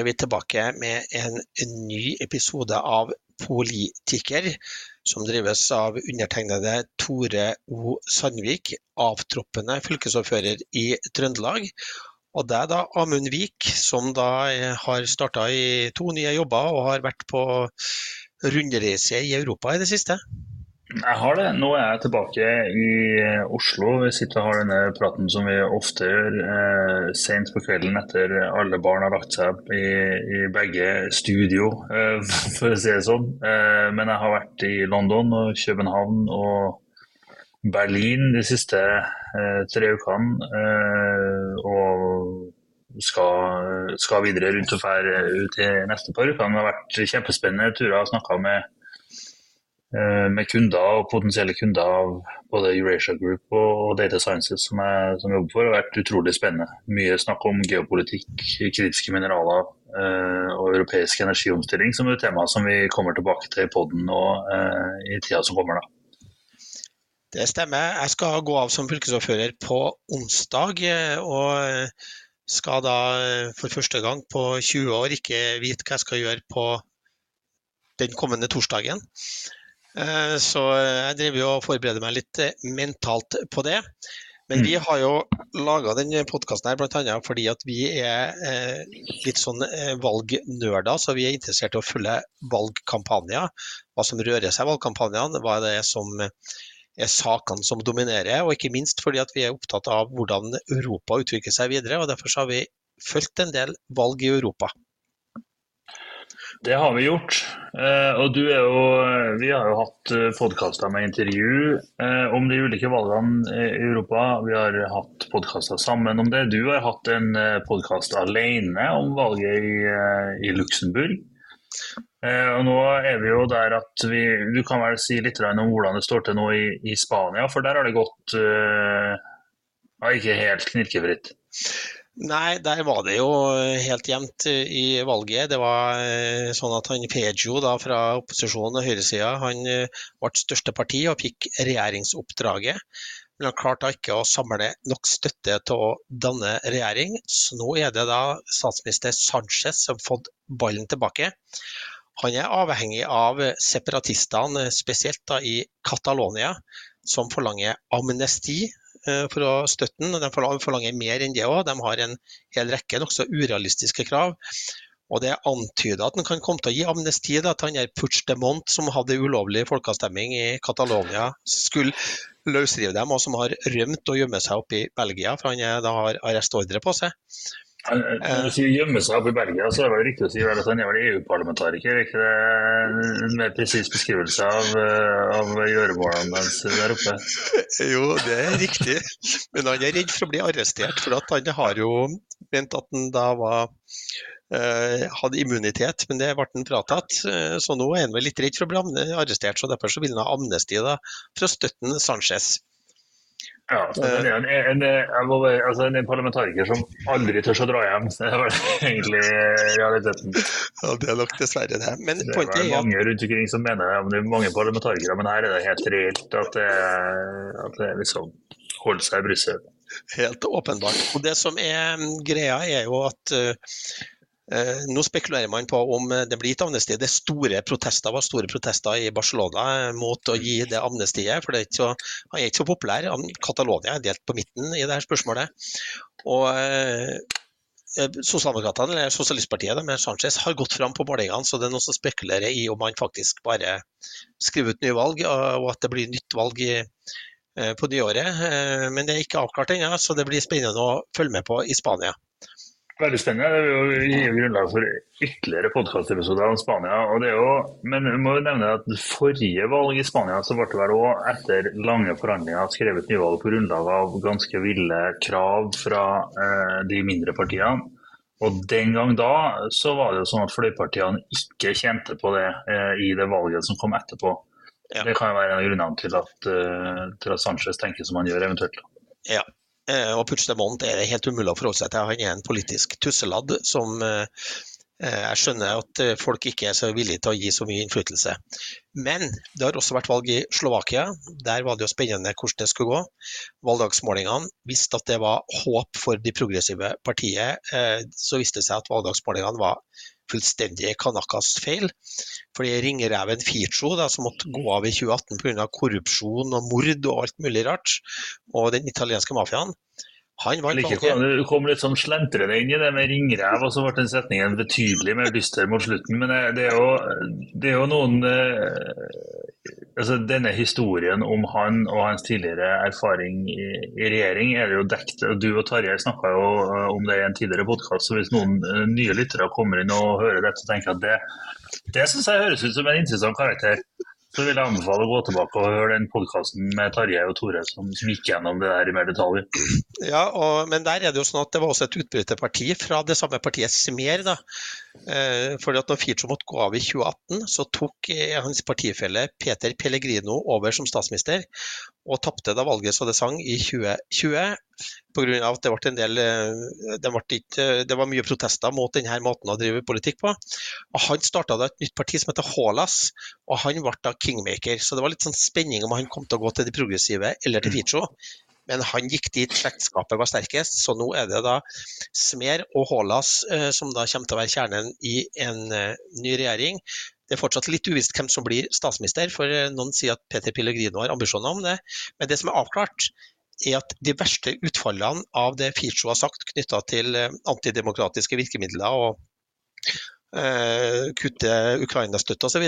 er vi tilbake med en ny episode av Politiker, som drives av undertegnede Tore O. Sandvik, avtroppende fylkesordfører i Trøndelag. Og er da Amund Vik, som da har starta i to nye jobber og har vært på rundreise i Europa i det siste. Jeg har det. Nå er jeg tilbake i eh, Oslo. Vi sitter og har denne praten som vi ofte gjør eh, sent på kvelden etter alle barn har lagt seg i, i begge studio, eh, for å si det sånn. Eh, men jeg har vært i London og København og Berlin de siste eh, tre ukene. Eh, og skal, skal, videre rundt og fære ut i neste par ukene. Det har vært kjempespennende turer. Snakka med med kunder og potensielle kunder av både Eurasia Group og Data Sciences som jeg, som jobber for. Har vært utrolig spennende. Mye snakk om geopolitikk, kritiske mineraler eh, og europeisk energiomstilling, som er et tema som vi kommer tilbake til i poden nå eh, i tida som kommer. da. Det stemmer. Jeg skal gå av som fylkesordfører på onsdag. og skal da for første gang på 20 år ikke vite hva jeg skal gjøre på den kommende torsdagen. Eh, så jeg driver og forbereder meg litt eh, mentalt på det. Men vi mm. har jo laga denne podkasten bl.a. fordi at vi er eh, litt sånn valgnerder, så vi er interessert i å følge valgkampanjer. Hva som rører seg i valgkampanjene, hva det er som er sakene som dominerer. Og ikke minst fordi at vi er opptatt av hvordan Europa utvikler seg videre. og Derfor har vi fulgt en del valg i Europa. Det har vi gjort. Eh, og du er jo, vi har jo hatt eh, podkaster med intervju eh, om de ulike valgene i Europa. Vi har hatt podkaster sammen om det. Du har hatt en podkast alene om valget i, i Luxembourg. Og nå er vi jo der at vi Du kan vel si litt om hvordan det står til nå i, i Spania, for der har det gått ja, ikke helt knirkefritt. Nei, der var det jo helt jevnt i valget. Det var eh, sånn at han Pejo da, fra opposisjonen og høyresida han eh, ble største parti og fikk regjeringsoppdraget. Men han klarte ikke å samle nok støtte til å danne regjering. Så nå er det da statsminister Sanchez som har fått ballen tilbake. Han er avhengig av separatistene, spesielt da i Catalonia, som forlanger amnesti Eh, for å støtte den. De forlanger mer enn det òg. De har en hel rekke nokså urealistiske krav. Og Det er antyda at han kan komme til å gi amnesti. til han er Puigdemont, som hadde ulovlig folkeavstemning i Catalonia, skulle løsrive dem, og som har rømt og gjemmer seg oppe i Belgia, for han da har arrestordre på seg. Når du sier gjemme seg oppe i Belgia, så er det riktig å si at han er vel EU-parlamentariker? Er ikke det en mer presis beskrivelse av, eh, av gjøremålene hans der oppe? Jo, det er riktig. Men han er redd for å bli arrestert, for han har jo ment at han da var hadde immunitet, men det ble han fratatt. Så nå er han vel litt redd for å bli arrestert, så derfor så vil han ha amnesti da, for å støtte Sanchez. Ja, så det er en, en, en, altså en, parlamentariker som aldri tør å dra hjem. Det er egentlig realiteten. Ja, Det er nok dessverre det. Men det er vel mange rundt omkring som mener det, men det er mange parlamentarikere, men her er det helt reelt at det, at det liksom holder seg i Brussel. Helt åpenbart. Og Det som er greia, er jo at Eh, nå spekulerer man på om det blir et amnesti. Det store protester var store protester i Barcelona mot å gi det amnestiet. for det er så, Han er ikke så populær. Catalonia er delt på midten i dette spørsmålet. Og eh, Sosialdemokratene, eller Sosialistpartiet med Sanchez har gått fram på målingene, så det er noen som spekulerer i om han faktisk bare skriver ut nye valg, og at det blir nytt valg eh, på nyåret. Men det er ikke avklart ennå, så det blir spennende å følge med på i Spania. Veldig spennende. Det vil gi grunnlag for ytterligere podkastepisoder om Spania. Og det er jo, men vi må jo nevne at forrige valg i Spania så ble det vel òg etter lange forhandlinger skrevet nyvalg på grunnlag av ganske ville krav fra eh, de mindre partiene. Og Den gang da så var det jo sånn at fløypartiene ikke kjente på det eh, i det valget som kom etterpå. Ja. Det kan jo være en av grunnene til at, uh, til at Sanchez tenker som han gjør eventuelt. Ja, og Puigdemont er det helt umulig å forholde seg til. Han er en politisk tusseladd som eh, Jeg skjønner at folk ikke er så villige til å gi så mye innflytelse. Men det har også vært valg i Slovakia. Der var det jo spennende hvordan det skulle gå. Valgdagsmålingene viste at det var håp for de progressive partiet. Så viste det seg at valgdagsmålingene var fullstendig Kanakas feil. Fordi ringreven Ficho, da, som måtte gå av i 2018 pga. korrupsjon og mord og alt mulig rart, og den italienske mafiaen, han vant valget. Du kom litt sånn slentrende inn i det med ringrev, og så ble den setningen betydelig mer dyster mot slutten. Men det er jo, det er jo noen eh, altså Denne historien om han og hans tidligere erfaring i, i regjering er det jo dekt. Du og Tarjei snakka jo eh, om det i en tidligere podkast, så hvis noen eh, nye lyttere kommer inn og hører dette, så tenker jeg at det, det syns jeg høres ut som en interessant karakter så vil jeg anbefale å gå tilbake og høre den podkasten med Tarjei og Tore som, som, gikk gjennom det der i mer detalj. Ja, og, men der er det jo sånn at det var også et utbryterparti fra det samme partiet Smer. da. Eh, fordi at når Fico måtte gå av i 2018, så tok eh, hans partifelle Peter Pellegrino over som statsminister og tapte da valget så det sang i 2020 pga. at det, ble en del, eh, det, ble ikke, det, var mye protester mot denne måten å drive politikk på. Og Han starta et nytt parti som heter Hålas, og han ble da kingmaker. Så det var litt sånn spenning om han kom til å gå til de progressive eller til Ficho. Men han gikk dit slektskapet var sterkest, så nå er det da Smer og Hålas eh, som da kommer til å være kjernen i en eh, ny regjering. Det er fortsatt litt uvisst hvem som blir statsminister, for noen sier at Peter Pellegrino har ambisjoner om det. Men det som er avklart, er at de verste utfallene av det Ficho har sagt knytta til eh, antidemokratiske virkemidler og uh, kutte Ukraina-støtte osv.,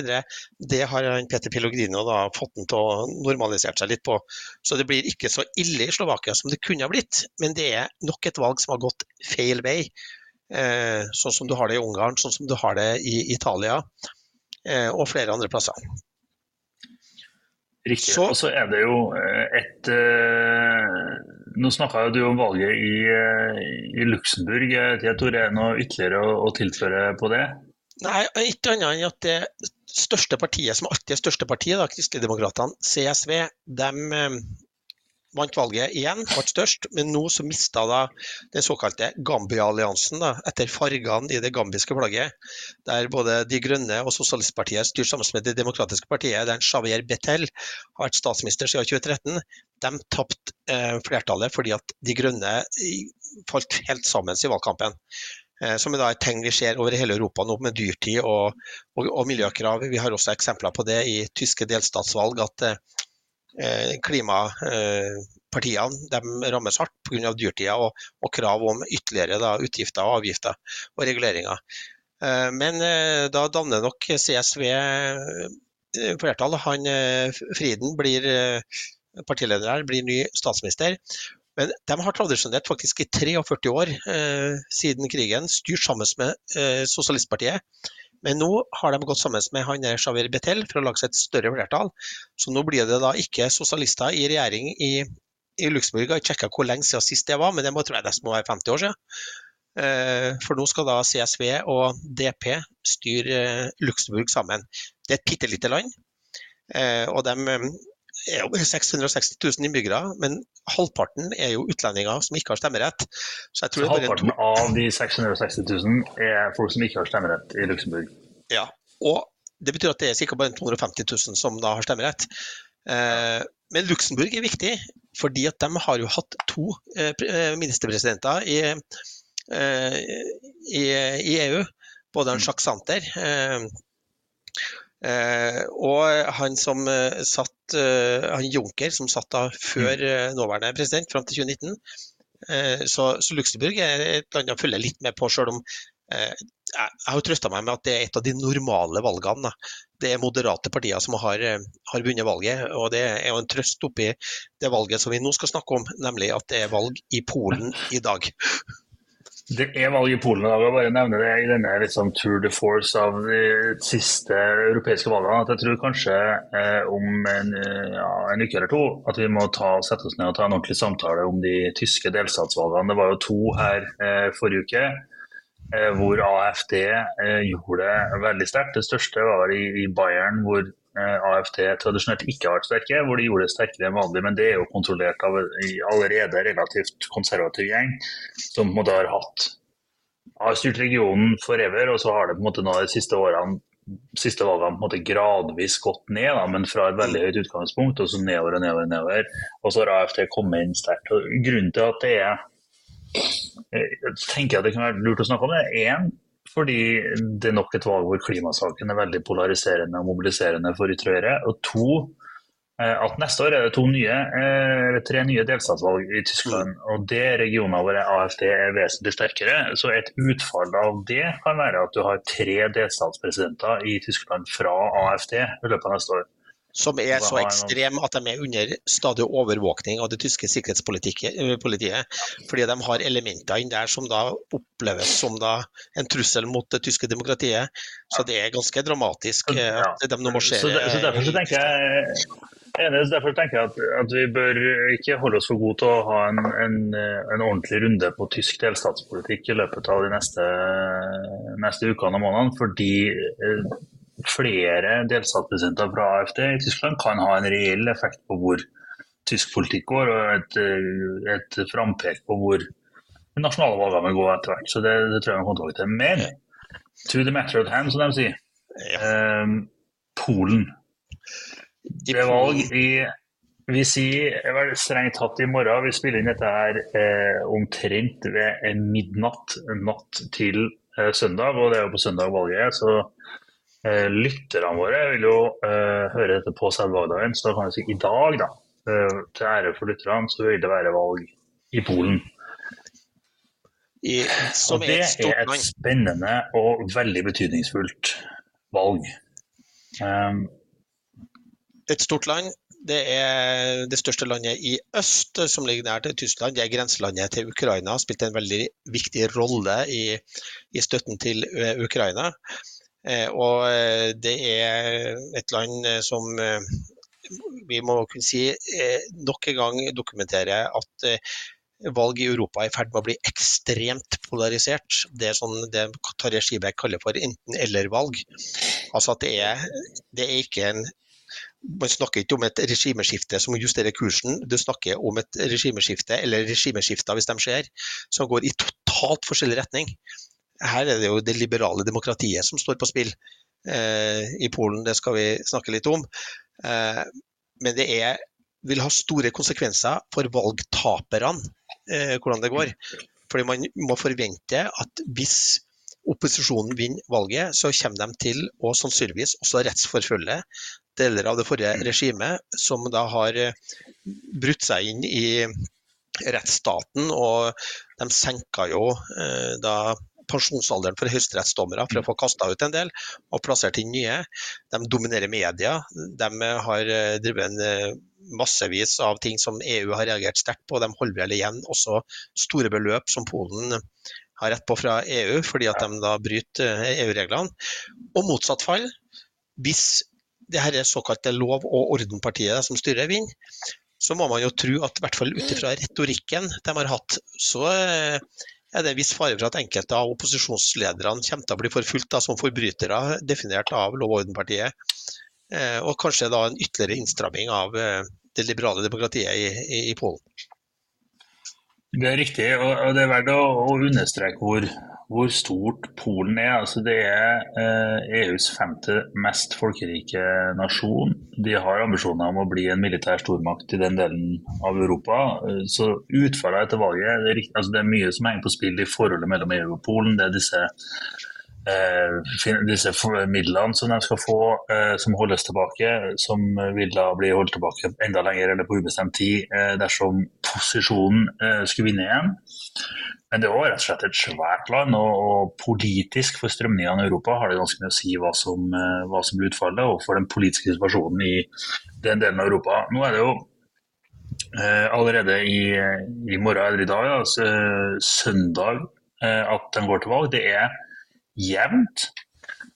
det har Peter Pellegrino da fått den til å normalisere seg litt på. Så det blir ikke så ille i Slovakia som det kunne ha blitt, men det er nok et valg som har gått feil vei. Uh, sånn som du har det i Ungarn, sånn som du har det i Italia. Eh, og flere andre plasser. Riktig. Så, og så er det jo eh, et uh, Nå snakka du om valget i, i Luxembourg. Jeg tror det er noe ytterligere å, å tilføre på det? Nei, ikke annet enn at det største partiet, som alltid er største partiet, da, Kristeligdemokratene, CSV, de vant valget igjen, ble størst, men nå så mista da den såkalte Gambia-alliansen etter fargene i det gambiske flagget, der både De Grønne og Sosialistpartiet styrer sammen med Det demokratiske partiet, der Xavier Betel har vært statsminister siden 2013. De tapte eh, flertallet fordi at De Grønne falt helt sammen i valgkampen eh, som er et tegn vi ser over hele Europa nå, med dyrtid og, og, og, miljøkrav. Vi har også eksempler på det i tyske delstatsvalg, at Eh, klimapartiene de rammes hardt pga. dyrtida og, og, krav om ytterligere da, utgifter, og avgifter og reguleringer. Eh, men eh, da danner nok CSV flertall. Han, Friden blir partileder her, blir ny statsminister. Men de har tradisjonelt faktisk i 43 år eh, siden krigen styrt sammen med eh, Sosialistpartiet. Men nå har de gått sammen med han Javier Betel for å lage seg et større flertall. Så nå blir det da ikke sosialister i regjering i, i Luxembourg. Jeg har sjekka hvor lenge siden sist det var, men det må, tror jeg det må være 50 år siden. Eh, for nå skal da CSV og DP styre eh, Luxembourg sammen. Det er et bitte lite land. Eh, og de er jo 660 000 innbyggere, men halvparten er jo utlendinger som ikke har stemmerett. Så, så halvparten av de 660 000 er folk som ikke har stemmerett i Luxembourg? Ja, og det betyr at det er ca. bare 250 000 som da har stemmerett. Eh, men Luxembourg er viktig, fordi at de har jo hatt to eh, eh ministerpresidenter i, i, i, EU. Både en Jacques Santer eh, Eh, og han som eh, satt, eh, han Juncker, som satt da før mm. nåværende president, fram til 2019. Så, så, Luxembourg er et land jeg følger litt med på, selv om jeg har trøsta meg med at det er et av de normale valgene. Det er moderate partier som har, har vunnet valget, og det er jo en trøst oppi det valget som vi nå skal snakke om, nemlig at det er valg i Polen i dag. Det er valg i Polen i dag. Jeg bare nevne det i denne liksom, tour de force av de siste europeiske valgene. at Jeg tror kanskje eh, om en, ja, en, uke eller to at vi må ta, sette oss ned og ta en ordentlig samtale om de tyske delstatsvalgene. Det var jo to her eh, forrige uke. Eh, hvor AFD eh, gjorde det veldig sterkt. Det største var i, i Bayern, hvor AFT tradisjonelt ikke har vært sterke, hvor de gjorde det sterkere enn vanlig. Men det er jo kontrollert av en allerede relativt konservativ gjeng, som måtte ha hatt har styrt regionen forever, og så har det på en måte nå de siste årene siste valgene på en måte gradvis gått ned, da, men fra et veldig høyt utgangspunkt, og så nedover og nedover. Og nedover. Og så har AFT kommet inn sterkt. Grunnen til at det er jeg tenker at det kan være lurt å snakke om det, én fordi det er nok et valg hvor klimasaken er veldig polariserende og mobiliserende for ytre høyre. Og to, Eh, at neste år er det nye, eh, tre nye delstatsvalg i Tyskland. Mm. og Det regioner hvor AFD er vesentlig sterkere. Så et utfall av det kan være at du har tre delstatspresidenter i Tyskland fra AFD i løpet av neste år. Som er så ekstreme at de er under stadig overvåkning av det tyske sikkerhetspolitiet. Eh, fordi de har elementer inn der som da oppleves som da en trussel mot det tyske demokratiet. Så det er ganske dramatisk at de nå marsjerer. Så, så derfor så tenker jeg Enig, derfor tenker jeg at, at, vi bør ikke holde oss for gode til å ha en, en, en ordentlig runde på tysk delstatspolitikk i løpet av de neste, neste ukene og månedene, fordi eh, flere delstatspresidenter fra AFD i Tyskland kan ha en reell effekt på hvor tysk politikk går, og et, et frampek på hvor de nasjonale valgene vil gå etter hvert. Så det, det tror jeg vi kommer tilbake til. Men to the matter at hand, som de sier. Ja. Eh, Polen. Det er valg i vi sier vel strengt tatt i morgen. Vi spiller inn dette her eh, omtrent ved midnatt natt til eh, søndag, og det er jo på søndag valget er. Så eh, lytterne våre vil jo eh, høre dette på selvvalgdagen. Så da kan vi si i dag, da, eh, til ære for lytterne, så vil det være valg i Polen. I, og det er et spennende og veldig betydningsfullt valg. Um, et stort land. Det er det største landet i øst, som ligger nær til Tyskland. Det er grenselandet til Ukraina. Har spilt en veldig viktig rolle i, i støtten til eh, Ukraina. Eh, og eh, det er et land som vi må kunne si nok en gang dokumenterer at valg i Europa er i ferd med å bli ekstremt polarisert. Det er sånn det Tarjei Skibekk kaller for enten-eller-valg. Altså at det er, det er ikke en man snakker ikke om et regimeskifte som justerer kursen, du snakker om et regimeskifte, eller regimeskifter hvis de skjer, som går i totalt forskjellig retning. Her er det jo det liberale demokratiet som står på spill eh, i Polen, det skal vi snakke litt om. Eh, men det er, vil ha store konsekvenser for valgtaperne, eh, hvordan det går. Fordi man må forvente at hvis opposisjonen vinner valget, så kommer de til å sannsynligvis også rettsforfølge deler av det forrige regimet, som da har brutt seg inn i rettsstaten. Og de senka jo da pensjonsalderen for høyesterettsdommere for å få kasta ut en del, og plassert inn nye. De dominerer media. De har eh, drevet en massevis av ting som EU har reagert sterkt på. De holder vel igjen også store beløp som Polen har rett på fra EU, fordi at de da bryter EU-reglene. Og motsatt fall, hvis det her er såkalte lov- og orden-partiet som styrer, vinner, så må man jo tro at i hvert fall ut ifra retorikken de har hatt, så eh, er det en viss fare for at enkelte av opposisjonslederne kommer til å bli forfulgt som forbrytere, definert av lov- og orden-partiet. Eh, og kanskje da en ytterligere innstramming av eh, det liberale demokratiet i, i, i Polen. Det er riktig, og det er verdt å understreke hvor hvor stort Polen er. Altså det er eh, EUs femte mest folkerike nasjon. De har ambisjoner om å bli en militær stormakt i den delen av Europa. Eh, så utfallet etter valget det er, altså det er mye som henger på spill i forholdet mellom EU og Polen. Det er disse disse midlene som de skal få, eh, som holdes tilbake, som vil da bli holdt tilbake enda lenger eller på ubestemt tid eh, dersom posisjonen eh, skulle vinne igjen. Men det er også rett og slett et svært land, og, politisk for strømningene i Europa har det ganske mye å si hva som, eh, hva som blir utfallet, og for den politiske situasjonen i den delen av Europa. Nå er det jo eh, allerede i, i, morgen eller i dag, altså, søndag, eh, at den går til valg. Det er jevnt.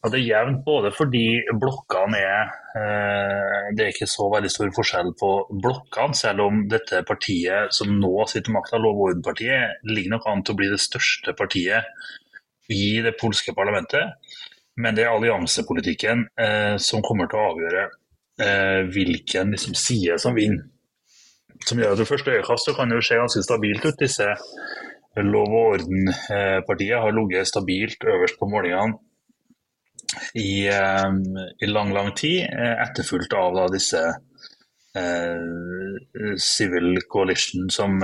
Og det er jevnt både fordi blokkene er eh, Det er ikke så veldig stor forskjell på blokkene, selv om dette partiet som nå sitter med makta, Lov- og orden-partiet, ligger nok an til å bli det største partiet i det polske parlamentet. Men det er alliansepolitikken eh, som kommer til å avgjøre eh, hvilken liksom, side som vinner. Som gjør at det første øyekastet kan jo se ganske stabilt ut, disse Lov og orden-partiet har ligget stabilt øverst på målingene i, i lang, lang tid, etterfulgt av da, disse Civil Coalition som,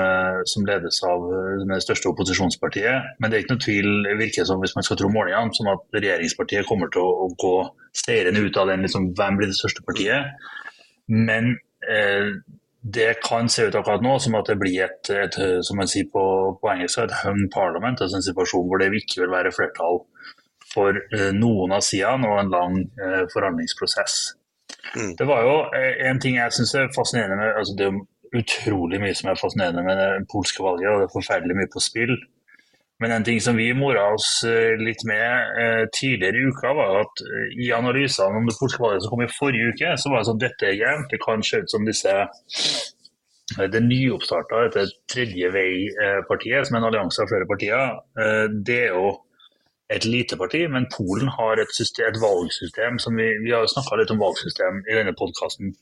som, ledes av det største opposisjonspartiet. Men det er ikke noe tvil, virker som hvis man skal tro målingene, som at regjeringspartiet kommer til å, å gå seirende ut av den. Liksom, hvem blir det største partiet? Men eh, det kan se ut akkurat nå som at det blir et, et som man sier på, på engelsk, et hung parliament. altså En situasjon hvor det ikke vil være flertall for eh, noen av sidene og en lang eh, forhandlingsprosess. Mm. Det var jo eh, en ting jeg syns er fascinerende med altså Det er utrolig mye som er fascinerende med det polske valget, og det er forferdelig mye på spill. Men en ting som vi mora oss eh, litt med eh, tidligere i uka, var at eh, i analysene om det valget som kom i forrige uke, så var det sånn at dette er jevnt. Det kan se ut som disse det nyoppstarta dette Tredje vei-partiet, som er en allianse av flere partier, det er jo et lite parti, men Polen har et, system, et valgsystem som vi, vi har snakka litt om valgsystem i denne podkasten.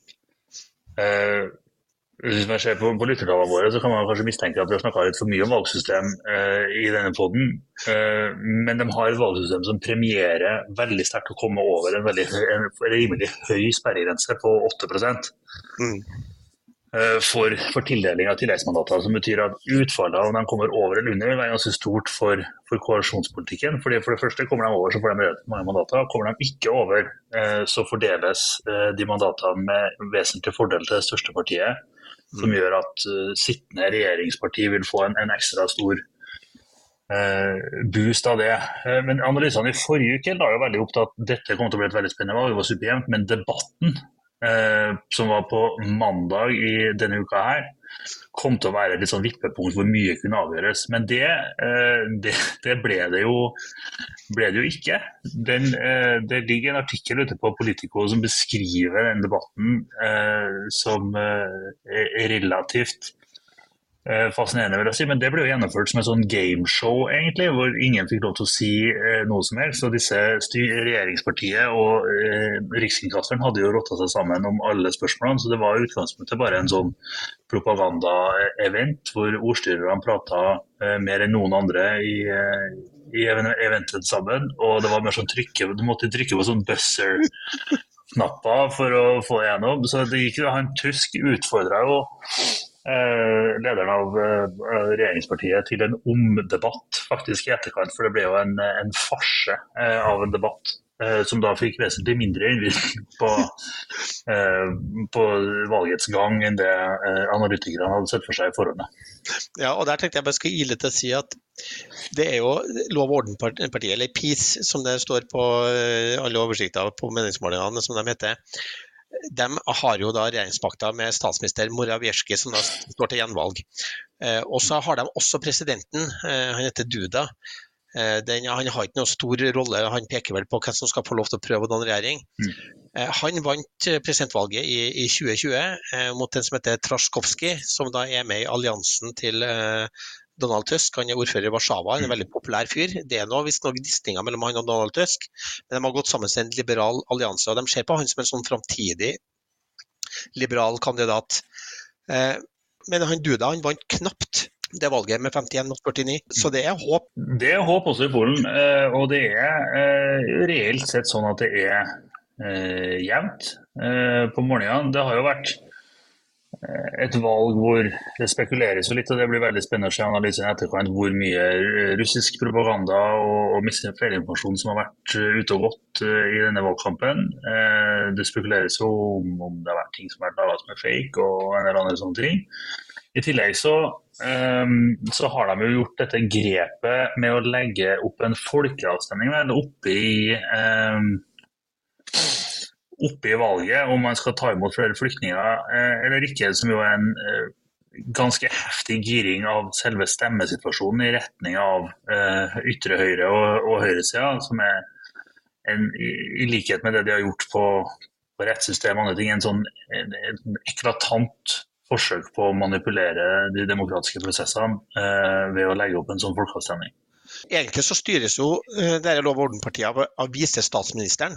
Hvis man ser på, på lyttertallene våre, så kan man kanskje mistenke at vi har snakka litt for mye om valgsystem uh, i denne poden. Uh, men de har et valgsystem som premierer veldig sterkt å komme over en, veldig, en rimelig høy sperregrense på 8 mm. uh, for, for, tildeling av tilleggsmandater. Som betyr at utfallet om de kommer over eller under, vil være ganske stort for, for koalisjonspolitikken. Fordi For det første kommer de over, så får de mange mandater. Kommer de ikke over, eh, så fordeles eh, de mandatene med vesentlig fordel til det største partiet som gjør at uh, sittende regjeringsparti vil få en, en ekstra stor uh, boost av det. Uh, men analysene i forrige uke la jo veldig opp til at dette kommer til å bli et veldig spennende valg, det var superjevnt, men debatten som var på mandag i denne uka her, kom til å være litt sånn vippepunkt hvor mye kunne avgjøres. Men det, det, det ble, det jo, ble, det jo, ikke. Den, det ligger en artikkel ute på Politico som beskriver den debatten som relativt Eh, fascinerende, vil jeg si. Men det ble jo gjennomført som et sånn gameshow, egentlig, hvor ingen fikk lov til å si eh, noe som helst. Og disse regjeringspartiet og eh, Rikskringkasteren hadde jo rotta seg sammen om alle spørsmålene, så det var i utgangspunktet bare en sånn propagandaevent hvor ordstyrerne prata eh, mer enn noen andre i, eh, i eventet sammen. Og det var mer sånn trykke, du måtte trykke på sånn buzzer knapper for å få det gjennom. Så det gikk, jo, han Tusk utfordra jo Eh, lederen av eh, regjeringspartiet til en omdebatt faktisk i etterkant. For det ble jo en, en farse eh, av en debatt som da fikk vesentlig mindre innvirkning på, på, valgets gang enn det analytikerne hadde sett for seg i forhånd. Ja, og der tenkte jeg bare skal ile til å si at det er jo Lov- og orden-partiet, eller PiS som det står på alle oversikter på meningsmålingene, som de heter de har jo da regjeringspakta med statsminister Morawiecki som da står til gjenvalg. Eh, og så har de også presidenten, eh, han heter Duda. Eh, den, han har ikke noen stor rolle, han peker vel på hvem som skal få lov til å prøve å danne regjering. Mm. Han vant presidentvalget i, i 2020 mot den som heter Trasjkovskij, som da er med i alliansen til Donald Tusk. Han er ordfører i Warszawa, en mm. veldig populær fyr. Det er nå noen gnisninger mellom han og Donald Tusk, men de har gått sammen til en liberal allianse. og De ser på han som en sånn framtidig liberal kandidat. Eh, men han Duda han vant knapt det valget med 51 mot 49, så det er håp. Det er håp også i Polen, eh, og det er eh, reelt sett sånn at det er jevnt på morgenene. Det har jo vært et valg hvor det spekuleres jo litt, og det blir veldig spennende å se analysen i etterkant hvor mye russisk propaganda og, og feilinformasjon som har vært eh, ute og gått i denne valgkampen. Det spekuleres jo om, om, det har vært ting som har vært laget som er fake og en eller annen sånne ting. I tillegg så, um, så, har de jo gjort dette grepet med å legge opp en folkeavstemning oppe i um, oppe i valget om man skal ta imot flere flyktninger eh, eller ikke, som jo er en eh, ganske heftig giring av selve stemmesituasjonen i retning av uh, ytre høyre og, og høyresida, som er en, i, likhet med det de har gjort på, på rettssystem og andre ting, en sånn en, en eklatant forsøk på å manipulere de demokratiske prosessene eh, ved å legge opp en sånn folkeavstemning. Egentlig så styres jo dette lov- og orden-partiet av, av visestatsministeren.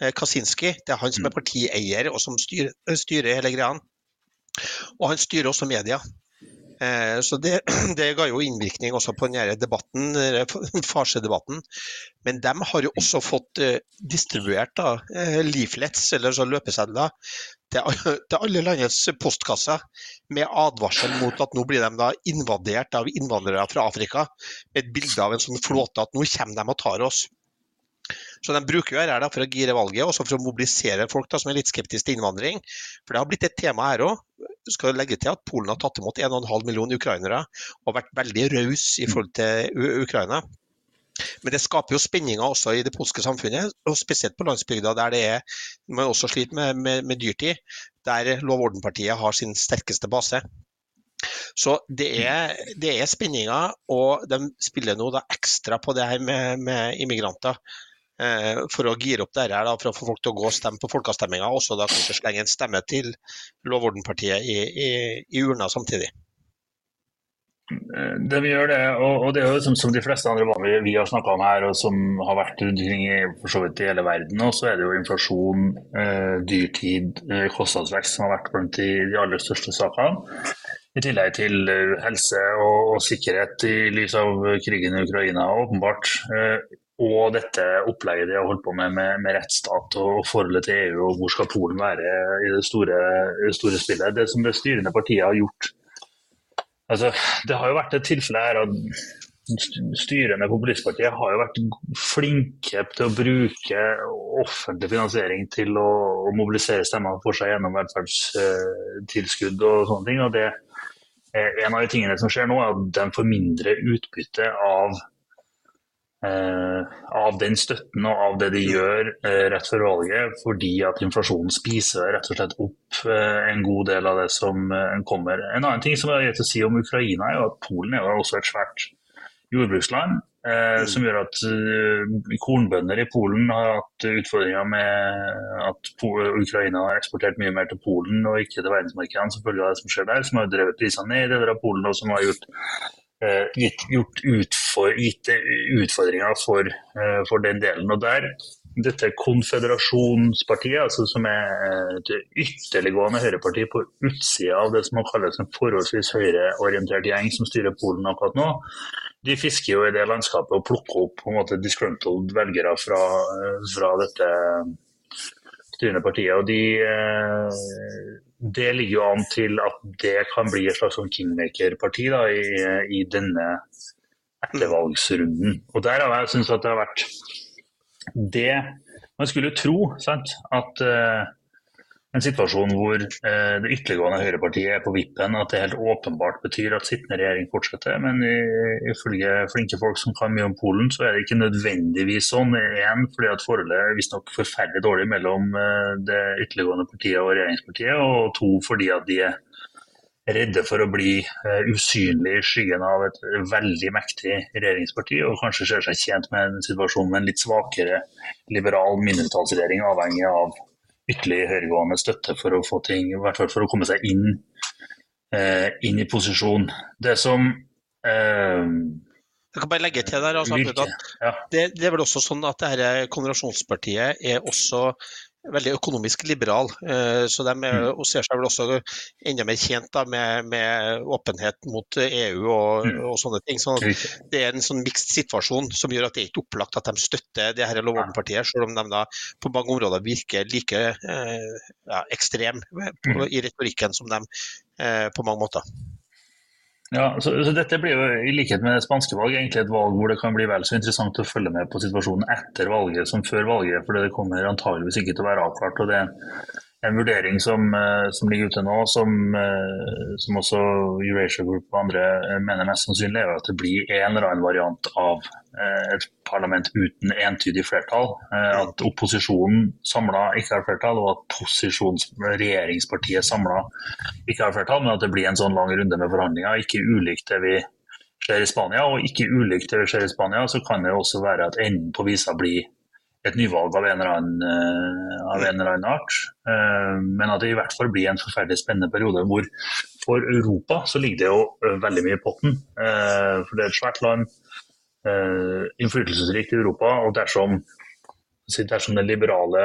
Eh, Kaczynski. Det er han som er mm. partieier og som styrer, styrer hele greia. Og han styrer også media. Eh, så det, det, ga jo innvirkning også på denne debatten, farsedebatten. Men de har jo også fått eh, distribuert da, eh, leaflets, eller så løpesedler, til, til alle landets postkasser med advarsel mot at nå blir de da invadert av innvandrere fra Afrika. Med et bilde av en sånn flåte at nå kommer de og tar oss. Så de bruker jo dette for å gire valget, og for å mobilisere folk da, som er litt skeptiske til innvandring. For det har blitt et tema her òg. Skal legge til at Polen har tatt imot 1,5 millioner ukrainere og vært veldig raus i forhold til Ukraina. Men det skaper jo spenninger også i det polske samfunnet, og spesielt på landsbygda der det er, man også sliter med, med, med dyrtid, der Lov og orden-partiet har sin sterkeste base. Så det er, det er, spenninger, og de spiller nå ekstra på det her med, med immigranter. Eh, for å gire opp dette, da, for å få folk til å gå og stemme på folkeavstemninga, og så da kanskje slenge en stemme til Lovordenpartiet i, i, i urna samtidig. Det vi gjør det, og, det er jo som, som de fleste andre land vi, har snakka om her, og som har vært rundt i, for så vidt i hele verden og så er det jo inflasjon, eh, dyrtid, eh, kostnadsvekst som har vært blant de, de aller største sakene. I tillegg til eh, helse og, og, sikkerhet i lys av krigen i Ukraina, åpenbart. Eh, og dette opplegget de har holdt på med med, med rettsstat og forholdet til EU, og hvor skal Polen være i det store, store spillet. Det som det styrende partiet har gjort altså, Det har jo vært et tilfelle her at styrende populistpartiet har jo vært flinke til å bruke offentlig finansiering til å, å mobilisere stemmer for seg gjennom velferdstilskudd og sånne ting. og det en av de tingene som skjer nå, er at de får mindre utbytte av av den støtten og av det de gjør eh, rett før valget, fordi at inflasjonen spiser rett og slett opp eh, en god del av det som kommer. En annen ting som er greit å si om Ukraina, er jo at Polen er også et svært jordbruksland. Mm. Som gjør at kornbønder i Polen har hatt utfordringer med at Ukraina har eksportert mye mer til Polen og ikke til verdensmarkedene som følge av det som skjer der, som har drevet prisene ned i deler av Polen og som har gjort Eh, gitt, gjort utfor, gitt utfordringer for, eh, for, den delen. Og der, dette konfederasjonspartiet, altså som er et ytterliggående høyreparti på utsida av det som må kalles en forholdsvis høyreorientert gjeng som styrer Polen akkurat nå, de fisker jo i det landskapet og plukker opp på en måte disgruntled velgere fra, fra dette styrende partiet. Og de, eh, det ligger jo an til at det kan bli et slags sånn kingmaker-parti i, i, denne ettervalgsrunden. Og der har jeg syntes at det har vært det Man skulle tro sant, at uh, en situasjon hvor eh, det ytterliggående høyrepartiet er på vippen, at det helt åpenbart betyr at sittende regjering fortsetter. Men ifølge flinke folk som kan mye om Polen, så er det ikke nødvendigvis sånn. Igjen fordi at forholdet er visstnok forferdelig dårlig mellom eh, det ytterliggående partiet og regjeringspartiet, og to fordi at de er redde for å bli eh, usynlig i skyggen av et veldig mektig regjeringsparti, og kanskje ser seg tjent med en situasjon med en litt svakere liberal mindretallsregjering, avhengig av ytterligere høyregående støtte for å få ting, i hvert fall for å komme seg inn, eh, inn i posisjon. Det som eh, jeg kan bare legge til der, altså, at ja. det, det, er vel også sånn at det her Konvensjonspartiet er også veldig økonomisk liberal. Eh, så de er, mm. ser seg vel også enda mer tjent da, med, med, åpenhet mot EU og, mm. og sånne ting. Så det er en sånn mixed situasjon som gjør at det er ikke opplagt at de støtter det her Lovordenpartiet, selv om de da på mange områder virker like eh, ja, ekstrem mm. i retorikken som de eh, på mange måter. Ja, så, så, Dette blir jo i likhet med det spanske valget egentlig et valg hvor det kan bli vel så interessant å følge med på situasjonen etter valget som før valget, for det kommer antageligvis ikke til å være avklart. og det en vurdering som, eh, som, ligger ute nå, som, eh, som også Eurasia Group og andre eh, mener mest sannsynlig, er at det blir en eller annen variant av et parlament uten entydig flertall. At opposisjonen samla ikke har flertall, og at regjeringspartiet samla ikke har flertall, men at det blir en sånn lang runde med forhandlinger. Ikke ulikt det vi ser i Spania, og ikke ulikt det vi ser i Spania, så kan det også være at enden på visa blir et nyvalg av en eller annen, av en eller annen art. Uh, men at det i hvert fall blir en forferdelig spennende periode hvor for Europa så ligger det jo uh, veldig mye i potten. for det er et svært land, innflytelsesrikt i Europa. Og dersom, dersom den liberale